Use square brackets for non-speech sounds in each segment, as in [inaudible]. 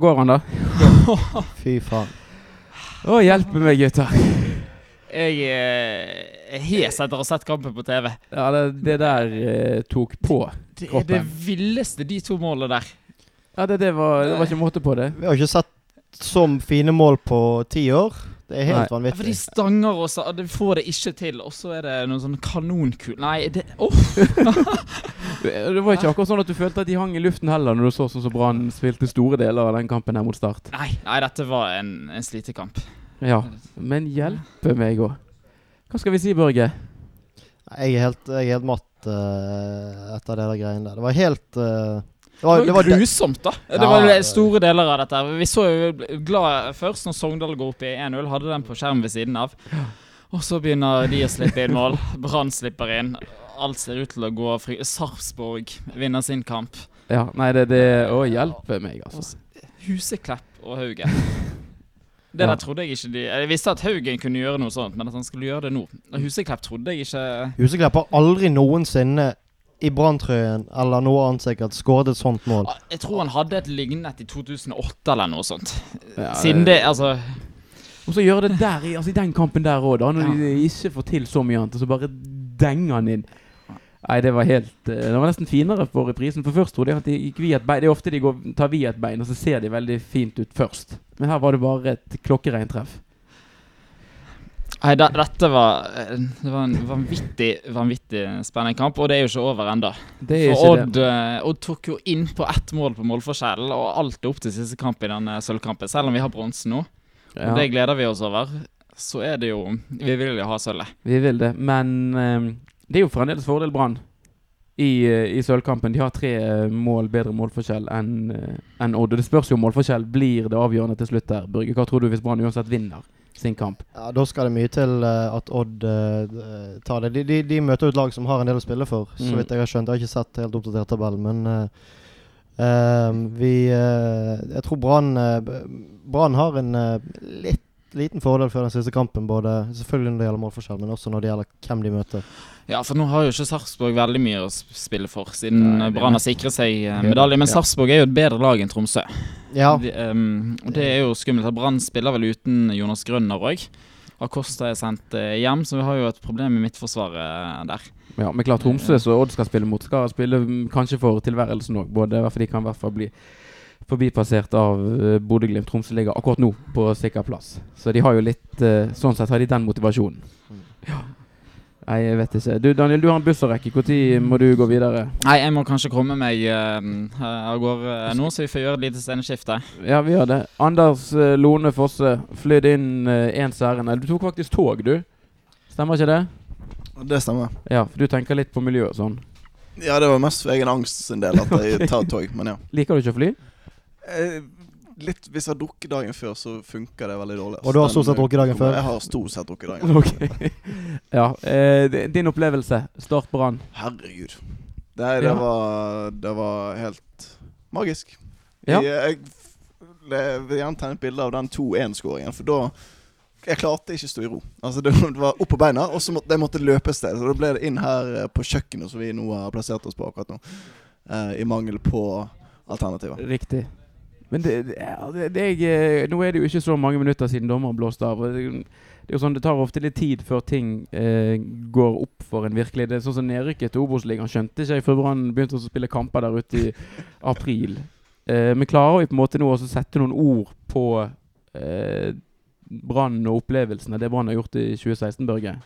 Går han, da? [laughs] Fy faen. Å, hjelpe meg, gutter. Jeg eh, er hes etter å ha sett kampen på TV. Ja, det, det der eh, tok på. Det er Kroppen. det villeste, de to målene der. Ja, det, det, var, det var ikke måte på det. Vi har ikke sett så fine mål på ti år. Det er helt Nei. Ja, For de vanvittig. stanger også, og de får det ikke til. Og så er det noen sånn kanonkul Nei, det Åh! [laughs] Det var ikke akkurat sånn at du følte at de hang i luften heller, når du så sånn som Brann spilte store deler av den kampen her mot Start. Nei, nei, dette var en, en slitekamp. Ja, men hjelpe meg òg. Hva skal vi si, Børge? Jeg er helt, jeg er helt matt uh, etter det der greiene der. Det var helt uh, det Det var, var, det var grusomt, da. Det Ja, var store deler av dette. Vi så jo glad først når Sogndal går opp i 1-0. Hadde den på skjermen ved siden av. Og så begynner de å slippe inn mål. Brann slipper inn. Alt ser ut til å gå fri. Sarpsborg vinner sin kamp. Ja, nei, det, det Å, hjelpe meg, altså. Huseklepp og Haugen. [laughs] Det Ja. der trodde jeg ikke de Jeg visste at Haugen kunne gjøre noe sånt, men at han skulle gjøre det nå Huseklepp trodde jeg ikke Huseklepp har aldri noensinne i branntrøyen eller noe annet sikkert skåret et sånt mål. Jeg tror han hadde et lignet i 2008 eller noe sånt. Ja, Siden det Altså Og så gjøre det der, i- altså i den kampen der òg, da. Når Ja. de ikke får til så mye annet, og så bare denger han inn. Nei, det var helt eh, Det var nesten finere for reprisen. For først trodde jeg at de gikk via et bein. Det er ofte de går, tar via et bein, og så ser de veldig fint ut først. Men her var det bare et klokkereint treff. Nei, det, dette var eh, Det var en vanvittig, vanvittig spennende kamp, og det er jo ikke over ennå. For Odd, eh, Odd tok jo inn på ett mål på målforskjellen, og alt er opp til siste kamp i denne sølvkampen. Selv om vi har bronsen nå, og Ja, det gleder vi oss over, så er det jo Vi vil jo ha sølvet. vi vil det. Men eh, det er jo fremdeles fordel Brann i, eh, i sølvkampen. De har tre eh, mål bedre målforskjell enn en Odd. Det spørs jo om målforskjell blir det avgjørende til slutt der. Børge, hva tror du hvis Brann uansett vinner sin kamp? Ja, Da skal det mye til eh, at Odd eh, tar det. De, de, de møter jo et lag som har en del å spille for, så Mm. vidt jeg har skjønt. Jeg har ikke sett helt oppdatert tabell, men uh, eh, vi eh, Jeg tror Brann eh, har en eh, litt liten fordel før den siste kampen, både selvfølgelig når det gjelder målforskjell, men også når det gjelder hvem de møter. Ja, for nå har jo ikke Sarpsborg veldig mye å spille for, siden eh, Brann har sikret seg eh, medalje. Men. Sarpsborg er jo et bedre lag enn Tromsø. Ja, De, um, og det er jo skummelt. at Brann spiller vel uten Jonas Grønner òg. Acosta er sendt eh, hjem, så vi har jo et problem i midtforsvaret der. Ja, men klart Tromsø, så Odd skal spille mot, skal spille mm, kanskje for tilværelsen òg. Både for de kan i hvert fall bli forbipassert av uh, Bodø-Glimt. Tromsø ligger akkurat nå på sikker plass. Så de har jo litt eh, Sånn sett har de den motivasjonen. Ja. Nei, jeg vet ikke. Du Daniel, du har en buss å rekke. Når må du gå videre? Nei, jeg må kanskje komme meg uh, av gårde uh, nå, så vi får gjøre et lite sceneskifte. Ja, vi gjør det. Anders uh, Lone Fosse flydde inn én uh, ærend. Du tok faktisk tog, du. Stemmer ikke det? Det stemmer. Ja, for du tenker litt på miljø og sånn. Ja, det var mest for egen angst sin del at jeg tar tog, men ja. Liker du ikke å fly? Eh, litt, hvis jeg har drukket dagen før, så funker det veldig dårlig. Og du har stort sett drukket dagen eh, før? Jeg har stort sett drukket dagen [laughs] Ok. [laughs] ja. eh, din opplevelse. Start Brann. Herregud. Det, det, Ja. var, det var helt magisk. Ja. Jeg, jeg, vil gjerne tegne et bilde av den 2-1-skåringen, for da Jeg klarte ikke å stå i ro. Altså Det, var opp på beina, og så måtte jeg måtte løpe et sted. Så da ble det inn her eh, på kjøkkenet, som vi nå har plassert oss på akkurat nå. Eh, I mangel på alternativer. Riktig. Men det, det, det, jeg, eh, nå er det jo ikke så mange minutter siden dommeren blåste av. Det, det er jo sånn, det tar ofte litt tid før ting eh, går opp for en virkelig. Det er sånn som Nedrykket til Obos-ligaen skjønte ikke jeg før Brann begynte å spille kamper der ute i [laughs] april. Eh, men klarer vi på en måte nå også å sette noen ord på eh, Brann og opplevelsene det Brann har gjort i 2016, Børge?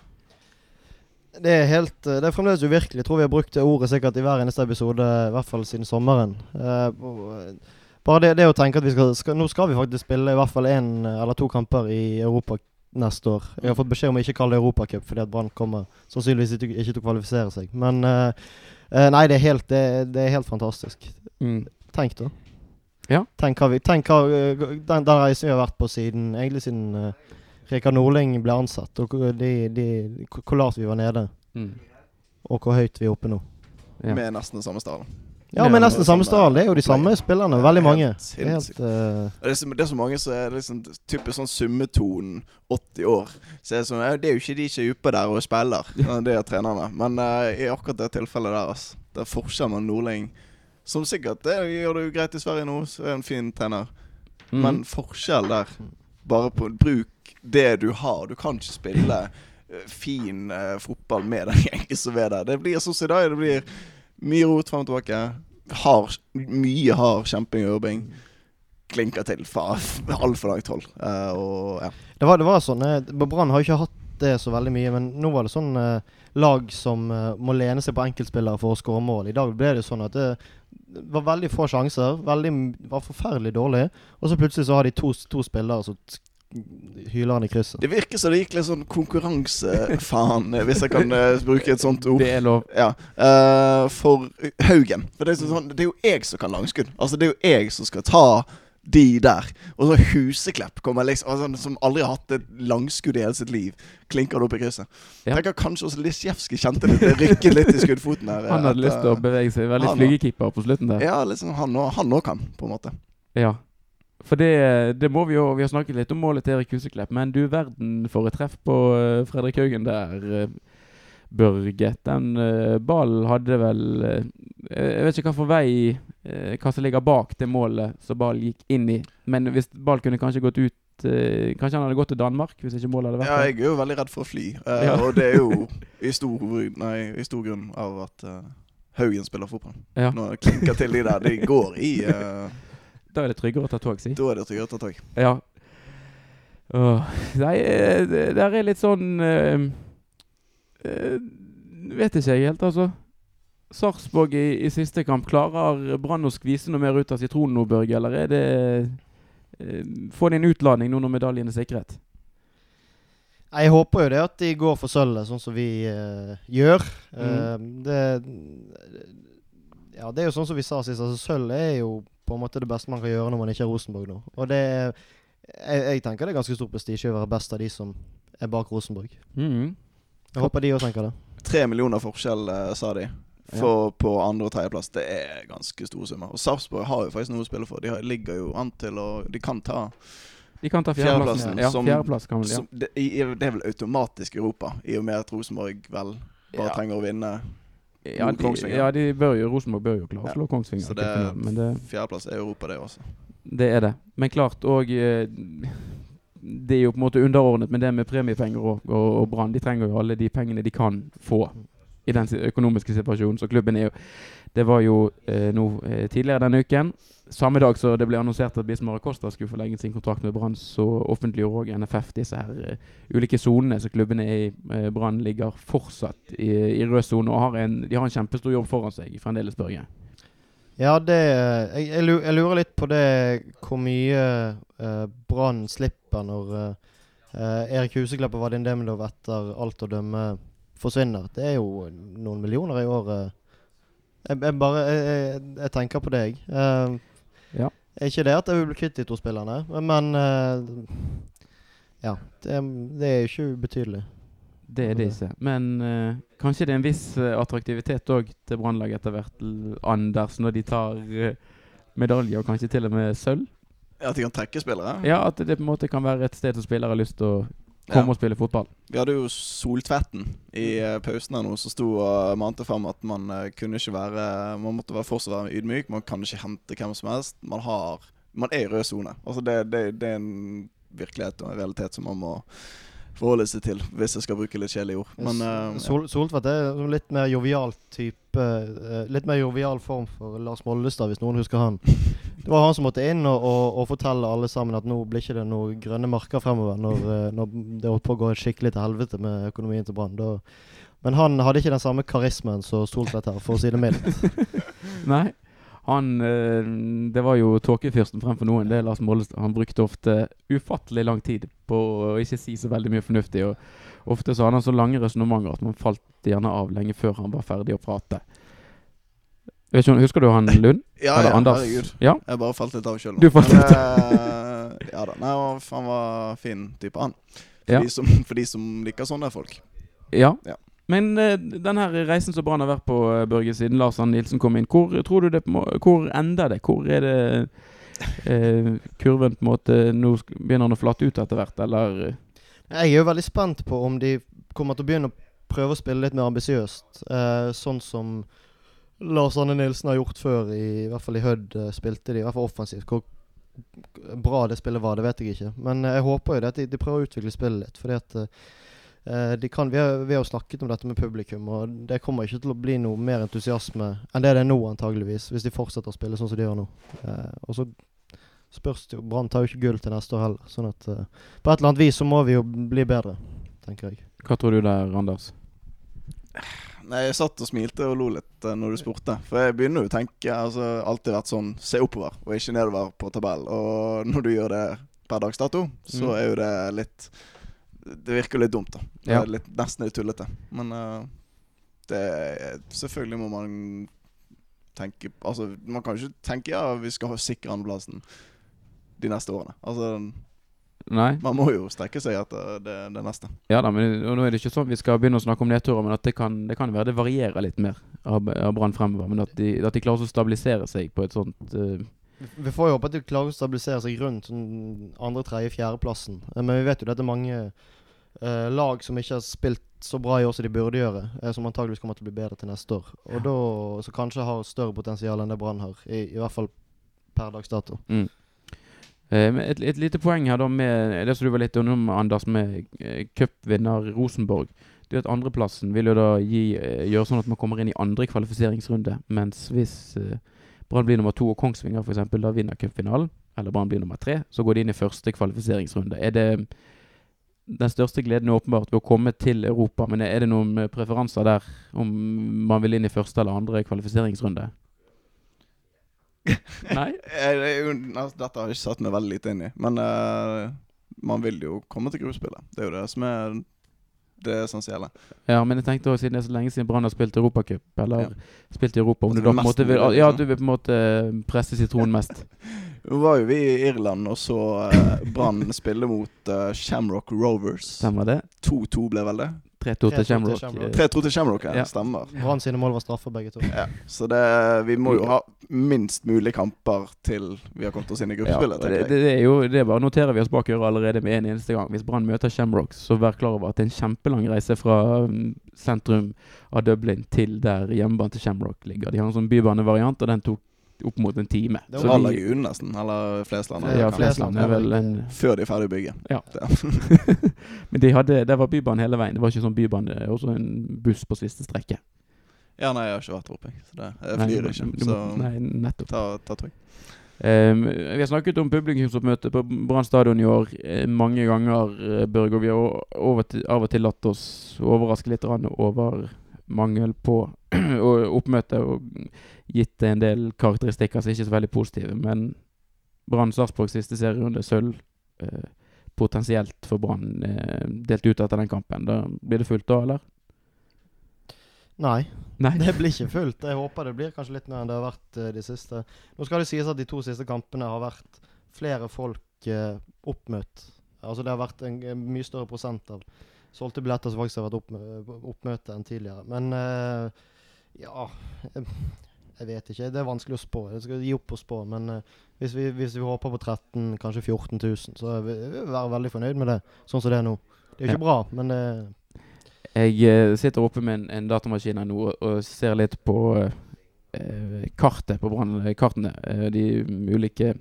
Det er helt eh, Det er fremdeles uvirkelig. Jeg tror vi har brukt det ordet sikkert i hver eneste episode, i hvert fall siden sommeren. Eh, eh, bare det, det å tenke at vi skal, skal Nå skal vi faktisk spille i hvert fall én eller to kamper i Europa neste år. Jeg har fått beskjed om å ikke kalle det Europacup fordi at Brann kommer sannsynligvis ikke, ikke til å kvalifisere seg. Men eh, eh, nei, det er helt, det, det er helt fantastisk. Mm. Tenk, da. Ja. Tenk hva vi Tenk hva eh, den, den reisen vi har vært på siden Egentlig siden uh, Rikard Norling ble ansatt, og de, de, hvor lavt vi var nede, Mm. og hvor høyt vi er oppe nå. Ja. Med nesten den samme stallen. Ja, men nesten er samme stall. Det er jo de samme spillerne. Veldig helt mange. Det er helt uh... Det er, så, det er så mange som er liksom typisk sånn summetonen 80 år. Så er det, sånn, det er jo ikke de som er oppe der og spiller, [laughs] det er trenerne. Men uh, i akkurat det tilfellet der, altså, det er forskjell med Nordling Som sikkert det gjør det jo greit i Sverige nå, så er en fin trener. Mm. Men forskjell der Bare på bruk det du har. Du kan ikke spille eh, fin uh, fotball med den gjengen som er der. Det blir sånn som i dag. Det blir mye rot frem og tilbake. Hard, mye hard kjemping og jobbing. Klinker til fra altfor langt hold. Uh, og ja. Det var, det var sånn eh, Brann har jo ikke hatt det så veldig mye, men nå var det sånn eh, lag som eh, må lene seg på enkeltspillere for å skåre mål. I dag ble det sånn at det, det var veldig få sjanser. Veldig, var forferdelig dårlig. Og så plutselig så har de to, to spillere som hyler han i krysset. Det virker som det gikk litt sånn konkurransefaen, eh, hvis jeg kan uh, bruke et sånt ord. Det er lov. Ja, Uh, for Haugen. For det er, sånn, det er jo jeg som kan langskudd. Altså Det er jo jeg som skal ta de der. Og så Huseklepp kommer liksom altså, Som aldri har hatt et langskudd i hele sitt liv. Klinker det opp i krysset. Ja. Tenker kanskje også Lisjevskij kjente det. det rykket litt i skuddfoten der. Han hadde etter- lyst til å bevege seg. Veldig litt flygekeeper på slutten der. Ja, liksom han òg kan, på en måte. Ja. For det, det må vi jo Vi har snakket litt om målet til Erik Huseklepp, men du verden for et treff på eh, Fredrik Haugen der, eh, Børget. Den uh, ballen hadde vel uh, Jeg vet ikke hva for vei uh, Hva som ligger bak det målet som ballen gikk inn i. Men hvis ball kunne kanskje gått ut Kanskje han hadde gått til Danmark hvis ikke målet hadde vært Ja, jeg er jo veldig redd for å fly. Ja. Og det er jo [laughs] i stor, nei, i stor grunn av at Haugen spiller fotball. Ja. Når det klinker til de der. De går i Da er det tryggere å ta tog, si. Da er det tryggere å ta tog. Ja. Åh, nei, eh, det der er litt sånn øh, øh, Vet ikke jeg helt, altså. Sarpsborg i, i siste kamp, klarer Brann å skvise noe mer ut av sitronen nå, Børge? Eller er det øh, Får de en utladning nå når medaljen er sikret? Jeg håper jo det at de går for sølvet, sånn som vi eh, gjør. Mm. Uh, det Ja, det er jo sånn som vi sa sist. Altså, sølv er jo på en måte det beste man kan gjøre når man ikke er Rosenborg nå. Og det er jeg, jeg tenker det er ganske stor prestisje å være best av de som er bak Rosenborg. Mhm. Jeg håper de òg tenker det. Tre millioner forskjell, eh, sa de. For på andre- og tredjeplass. Det er ganske store summer. Og Sarpsborg har jo faktisk noe å spille for. De har, ligger jo an til å De kan ta De kan ta. Fjerdeplassen, Ja, som- fjerdeplass kan vel, ja. som, det, det er vel automatisk Europa, i og med at Rosenborg vel bare Ja. trenger å vinne. Ja, de, ja, de bør jo, Rosenborg bør jo klare å slå Kongsvinger. Så det- men det Fjerdeplass er Europa, det også. Det er det. Men klart òg Det er jo på en måte underordnet med det med premiepenger og, og, og Brann. De trenger jo alle de pengene de kan få i den økonomiske situasjonen. Så klubben er Det var jo eh, nå eh, tidligere denne uken. Samme dag så det ble annonsert at Bismar Acosta skulle forlenge sin kontrakt med Brann, så offentliggjorde òg NFF disse her uh, ulike sonene som klubbene er i. Uh, Brann ligger fortsatt i, i rød sone og har en, de har en kjempestor jobb foran seg fremdeles, Børge. Ja, det jeg, jeg, lurer litt på det hvor mye uh, Brann slipper når eh, Erik Huseklepp og Vadim Demidov etter alt å dømme forsvinner. Det er jo noen millioner i året. Jeg, jeg bare jeg, jeg, tenker på deg. Uh, Ja. Ikke det at jeg vil bli kvitt de to spillerne, men uh, Ja. Det, det er jo ikke ubetydelig. Det er det ikke. Men uh, kanskje det er en viss eh, attraktivitet òg til Brannlaget etter hvert, Anders, når de tar uh, medalje, og kanskje til og med sølv. At de kan trekke spillere? Ja, at det på en måte kan være et sted som spillere har lyst til å komme og spille fotball. Vi hadde jo Soltvetten i eh, pausen her nå, som sto og mante fram at man eh, kunne ikke være Man måtte være fortsatt være ydmyk. Man kan ikke hente hvem som helst. Man har Man er i rød sone. Altså det, det, det er en virkelighet og en realitet som man må forholde seg til, hvis jeg skal bruke litt kjedelige ord. Men uh, Sol, Soltvedt er litt mer jovial type Litt mer jovial form for Lars Mollestad, hvis noen husker han. [laughs] Det var han som måtte inn og, og, og fortelle alle sammen at nå blir ikke det noen grønne marker fremover når, [laughs] eh, når det holdt på å gå skikkelig til helvete med økonomien til Brann. Men han hadde ikke den samme karismen som Soltvedt her, for å si det mildt. [laughs] Nei. Han eh, Det var jo tåkefyrsten fremfor noen. Det er Lars Mollestad. Han brukte ofte ufattelig lang tid på å ikke si så veldig mye fornuftig. Og ofte så hadde han så lange resonnementer at man falt gjerne av lenge før han var ferdig å prate. Vet ikke, husker du han [laughs] Lund? ja, Eller ja, Anders? herregud. Ja. Jeg bare falt litt av sjøl. Du falt litt av? ja da. Nei, han var- fin type, han. For, Ja. de som, for de som liker sånne folk. Ja. Ja. Men uh, den her reisen som Brann har vært på, eh, Børge, siden Lars Arne Nilsen kom inn, hvor tror du det må Hvor ender det? Hvor er det uh, kurven på en måte Nå begynner den å flate ut etter hvert, eller eh, Jeg er jo veldig spent på om de kommer til å begynne å prøve å spille litt mer ambisiøst. Eh, sånn som Lars Arne Nilsen har gjort før, i, i hvert fall i Hødd eh, spilte de, i hvert fall offensivt. Hvor bra det spillet var, det vet jeg ikke. Men eh, jeg håper jo det at de, de prøver å utvikle spillet litt. Fordi at eh, de kan, vi, har, vi har snakket om dette med publikum, og det kommer ikke til å bli noe mer entusiasme enn det det er nå, antageligvis, hvis de fortsetter å spille sånn som de gjør nå. Eh, og så spørs det jo Brann tar jo ikke gull til neste år heller. Sånn at eh, på et eller annet vis så må vi jo bli bedre, tenker jeg. Hva tror du der, Anders? Nei, Jeg satt og smilte og lo litt eh, når du spurte. For jeg begynner jo å tenke altså, Alltid vært sånn se oppover og ikke nedover på tabell. Og når du gjør det per dags dato, så Mm. er jo det litt Det virker litt dumt, da. Det er litt, nesten litt tullete. Men uh, det Selvfølgelig må man tenke Altså, man kan jo ikke tenke ja, vi skal ha sikre andreplassen de neste årene. Altså, Nei? man må jo strekke seg etter det, det neste. Ja da, men og nå er det ikke sånn vi skal begynne å snakke om nedturer, men at det kan, det kan være det varierer litt mer av, av Brann fremover. Men at de, at de klarer å stabilisere seg på et sånt uh... Vi- Vi får jo håpe at de klarer å stabilisere seg rundt sånn andre, tredje, fjerdeplassen. Eh, Men vi vet jo at det er mange uh, lag som ikke har spilt så bra i år som de burde gjøre. som antageligvis kommer til å bli bedre til neste år. Og da Så kanskje har større potensial enn det Brann har. I, I hvert fall per dags dato. Mm. Eh, et, et lite poeng her da med det som du var litt innom, Anders, med eh, cupvinner Rosenborg. Det at Andreplassen vil jo da gi, eh, gjøre sånn at man kommer inn i andre kvalifiseringsrunde. Mens hvis Brann blir nummer to og Kongsvinger for eksempel, da vinner cupfinalen, eller Brann blir nummer tre, så går de inn i første kvalifiseringsrunde. Er det den største gleden er åpenbart ved å komme til Europa, men er det noen preferanser der om man vil inn i første eller andre kvalifiseringsrunde? [laughs] Nei? Dette har jeg ikke satt meg veldig lite inn i. Men uh, man vil jo komme til gruppespillet. Det er jo det som er det essensielle. Ja, men jeg tenkte også, siden det er så lenge siden Brann har spilt Europacup, eller Ja. spilt i Europa, om du da på en måte vil Ja, liksom. du vil på en måte presse sitronen mest. [laughs] Nå var jo vi i Irland og så uh, Brann spille mot uh, Shamrock Rovers. Stemmer det? 2-2 ble vel det? 3-2 3-2 til Shamrock. Shamrock. eh, 3-2 til Shamrock, ja. Ja. Stemmer. Brann sine mål var straffer, begge to. Ja. Så det, vi må jo ha minst mulig kamper til vi har kommet oss inn i Ja, gruppespillet. Ja, det, det, det er jo Det er bare noterer vi oss bak øret allerede med en eneste gang. Hvis Brann møter Shamrock, så vær klar over at det er en kjempelang reise fra mm, sentrum av Dublin til der hjemmebanen til Shamrock ligger. De har en sånn bybanevariant, og den tok opp mot en time. Det var Lagun, nesten. Eller Flesland. ja. Flesland er vel en Før de er ferdig å bygge. Ja. [laughs] Men de hadde, det var bybane hele veien. Det var ikke sånn bybane, det også en buss på siste strekke. Ja, nei, jeg har ikke vært der oppe. Så det, jeg Nei, flyr men ikke. Så Nei, nettopp. ta, ta tog. Um, vi har snakket om publikumsoppmøte på Brann stadion i år eh, mange ganger, eh, Børge. Og vi har til, av og til latt oss overraske litt over mangel på [clears throat] og oppmøte. Og gitt en del karakteristikker som ikke er så veldig positive. Men Brann Sarpsborg siste serierunde, sølv. Eh, potensielt for Brann eh, delt ut etter den kampen. Da Blir det fullt da, eller? Nei, Nei. det blir ikke fullt. Jeg håper det blir kanskje litt mer enn det har vært eh, de siste. Nå skal det sies at de to siste kampene har vært flere folk eh, oppmøtt. Altså det har vært en, en mye større prosent av solgte billetter som faktisk har vært opp, oppmøte enn tidligere. Men eh, ja jeg, vet ikke. Det er vanskelig å spå. Jeg skal gi opp å spå. Men uh, hvis, vi, hvis vi håper på 13 kanskje 14 000, så vil vi være veldig fornøyd med det. Sånn som det er nå. Det er jo ikke bra, men det Jeg uh, sitter oppe med en, en datamaskin her nå og, ser litt på uh, kartet på brannkartene. Eh, de ulike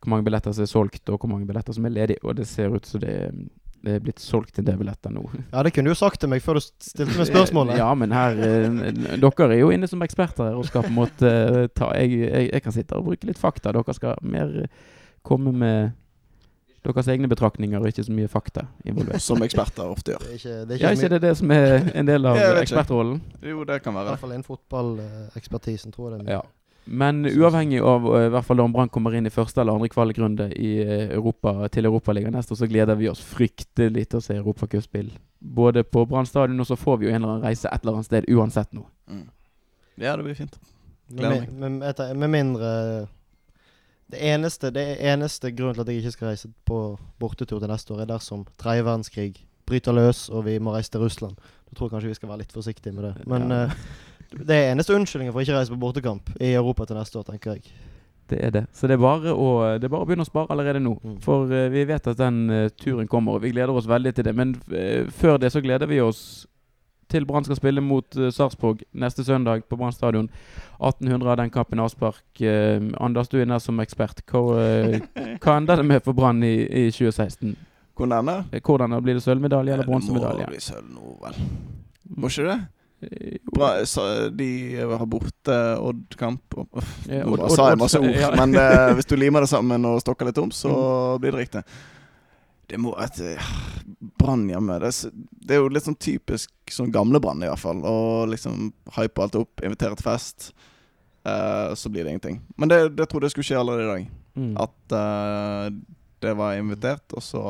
Hvor mange billetter som er solgt, og hvor mange billetter som er ledige. Og det ser ut som det, det er blitt solgt en del billetter nå. [laughs] Ja, det kunne du jo sagt til meg før du stilte meg spørsmålet. Ja, men her eh, Dere er jo inne som eksperter her og skal på en måte eh, ta jeg, jeg, jeg kan sitte og bruke litt fakta. Dere skal mer eh, komme med deres egne betraktninger og ikke så mye fakta involvert. Som eksperter ofte gjør. Det er ikke, det er Ja, ikke, ikke det det som er en del av [laughs] ikke. ekspertrollen? Jo, det kan I være hvert det. fall innen fotballekspertisen, tror jeg det er. mye. Ja. Men uavhengig av eh, i hvert fall om Brann kommer inn i første eller andre kvalikrunde i eh, Europa, til Europaligaen neste år, så gleder vi oss fryktelig til å se europacupspill. Både på Brann stadion, og så får vi jo en eller annen reise et eller annet sted uansett nå. Mm. Ja, det blir fint. Gleder meg. med, med, med mindre det eneste, det eneste grunnen til at jeg ikke skal reise på bortetur til neste år, er dersom tredje verdenskrig bryter løs og vi må reise til Russland. Da tror jeg kanskje vi skal være litt forsiktige med det. Men Ja. Det er eneste unnskyldningen for ikke å reise på bortekamp i Europa til neste år, tenker jeg. Det er det. Så det er bare å, det er bare å begynne å spare allerede nå. Mm. For eh, vi vet at den eh, turen kommer, og vi gleder oss veldig til det. Men eh, før det så gleder vi oss til Brann skal spille mot Sarpsborg neste søndag på Brann stadion. 1800 av den kampen avspark. Uh, Anders, du er der som ekspert. Hva, hva ender det med for Brann i, i 2016? Hvor denne? Eh, Hvordan Blir det sølvmedalje eller Det må bli sølv nå, vel. Må ikke det? Bra, så de har borte Odd-kamp Ja, Nå sa jeg masse ord, ja. men uh, [laughs] hvis du limer det sammen og stokker litt om, så Mm. blir det riktig. Det må et eh, Brann hjemme. Det er, det er jo litt sånn typisk sånn gamle Brann, i hvert fall. Å liksom hype alt opp, invitere til fest. Uh, så blir det ingenting. Men det, det trodde jeg skulle skje allerede i dag. Mm. At uh, det var invitert, og så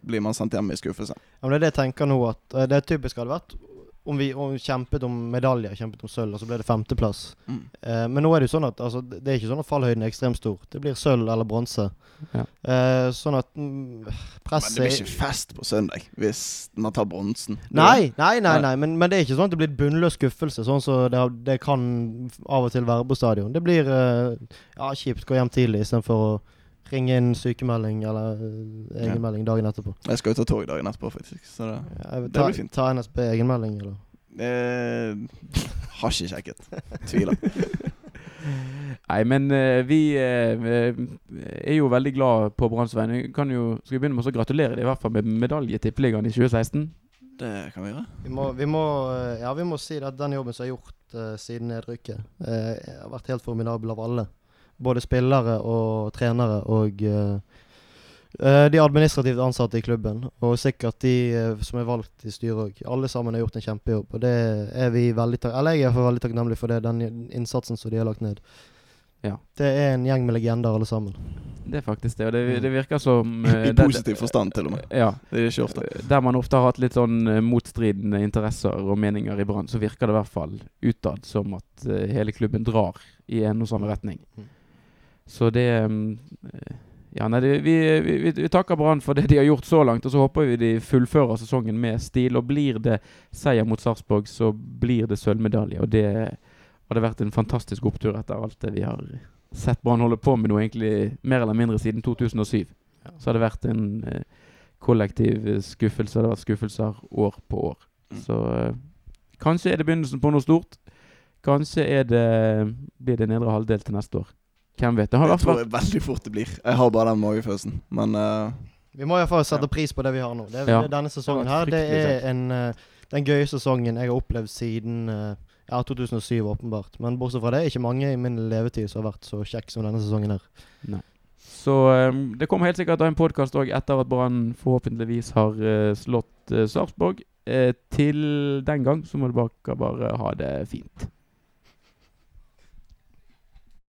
blir man sendt hjem i skuffelse. Ja, men det er det jeg tenker nå at Det typisk hadde vært om vi om kjempet om medaljer, kjempet om sølv, og så ble det femteplass. Mm. Eh, men nå er det jo sånn at altså, det er ikke sånn at fallhøyden er ekstremt stor. Det blir sølv eller bronse. Ja. Eh, sånn at mm, Men det blir ikke fest på søndag hvis man tar bronsen. Nei, nei, nei, Nei. Men, men det er ikke sånn at det blir bunnløs skuffelse, sånn som det, det kan av og til være på stadion. Det blir eh, ja, kjipt. Gå hjem tidlig istedenfor å ringe inn sykemelding eller eh, egenmelding dagen etterpå. Jeg skal jo ta tog dagen etterpå, faktisk. Så det ja, Det ta, blir fint. ta NSB egenmelding, eller? eh, Har ikke sjekket. Tviler. [laughs] Nei, men uh, vi uh, er jo veldig glad på Branns vegne. Kan jo, skal vi begynne med å gratulere dem i hvert fall med medalje i Tippeligaen i 2016? Det kan vi gjøre. Vi må, vi må, ja, vi må si at den jobben som er gjort uh, siden nedrykket, eh, har vært helt formidabel av alle. Både spillere og trenere og eh, eh, de administrativt ansatte i klubben. Og sikkert de eh, som er valgt i styret òg. Alle sammen har gjort en kjempejobb. Og det er vi veldig tak Eller jeg er veldig takknemlig for det, den innsatsen som de har lagt ned. Ja. Det er en gjeng med legender, alle sammen. Det er faktisk det. Og det, det virker som [laughs] I positiv forstand, til og med. Ja. Det er ikke ofte. Der man ofte har hatt litt sånn motstridende interesser og meninger i Brann, så virker det i hvert fall utad som at hele klubben drar i en og samme retning. Mm. Så det mm, eh, Ja, nei, det, vi, vi, vi, takker Brann for det de har gjort så langt, og så håper vi de fullfører sesongen med stil. Og blir det seier mot Sarpsborg, så blir det sølvmedalje. Og det hadde vært en fantastisk opptur etter alt det vi har sett Brann holde på med nå, egentlig mer eller mindre siden 2007. Så hadde det vært en eh, kollektiv skuffelse. Det har vært skuffelser år på år. Mm. Så eh, kanskje er det begynnelsen på noe stort. Kanskje det, blir det nedre halvdel til neste år. Hvem vet. Det har Det tror jeg veldig fort det blir. Jeg har bare den magefølelsen. Men uh, Vi må iallfall sette Ja. pris på det vi har nå. Det, Ja. denne sesongen her Det er en, uh, den gøye sesongen jeg har opplevd siden uh, ja, 2007, åpenbart. Men bortsett fra det ikke mange i min levetid som har vært så kjekk som denne sesongen her. Så um, det kommer helt sikkert en podkast òg etter at Brann forhåpentligvis har slått uh, Sarpsborg. Til den gang så må dere bare ha det fint.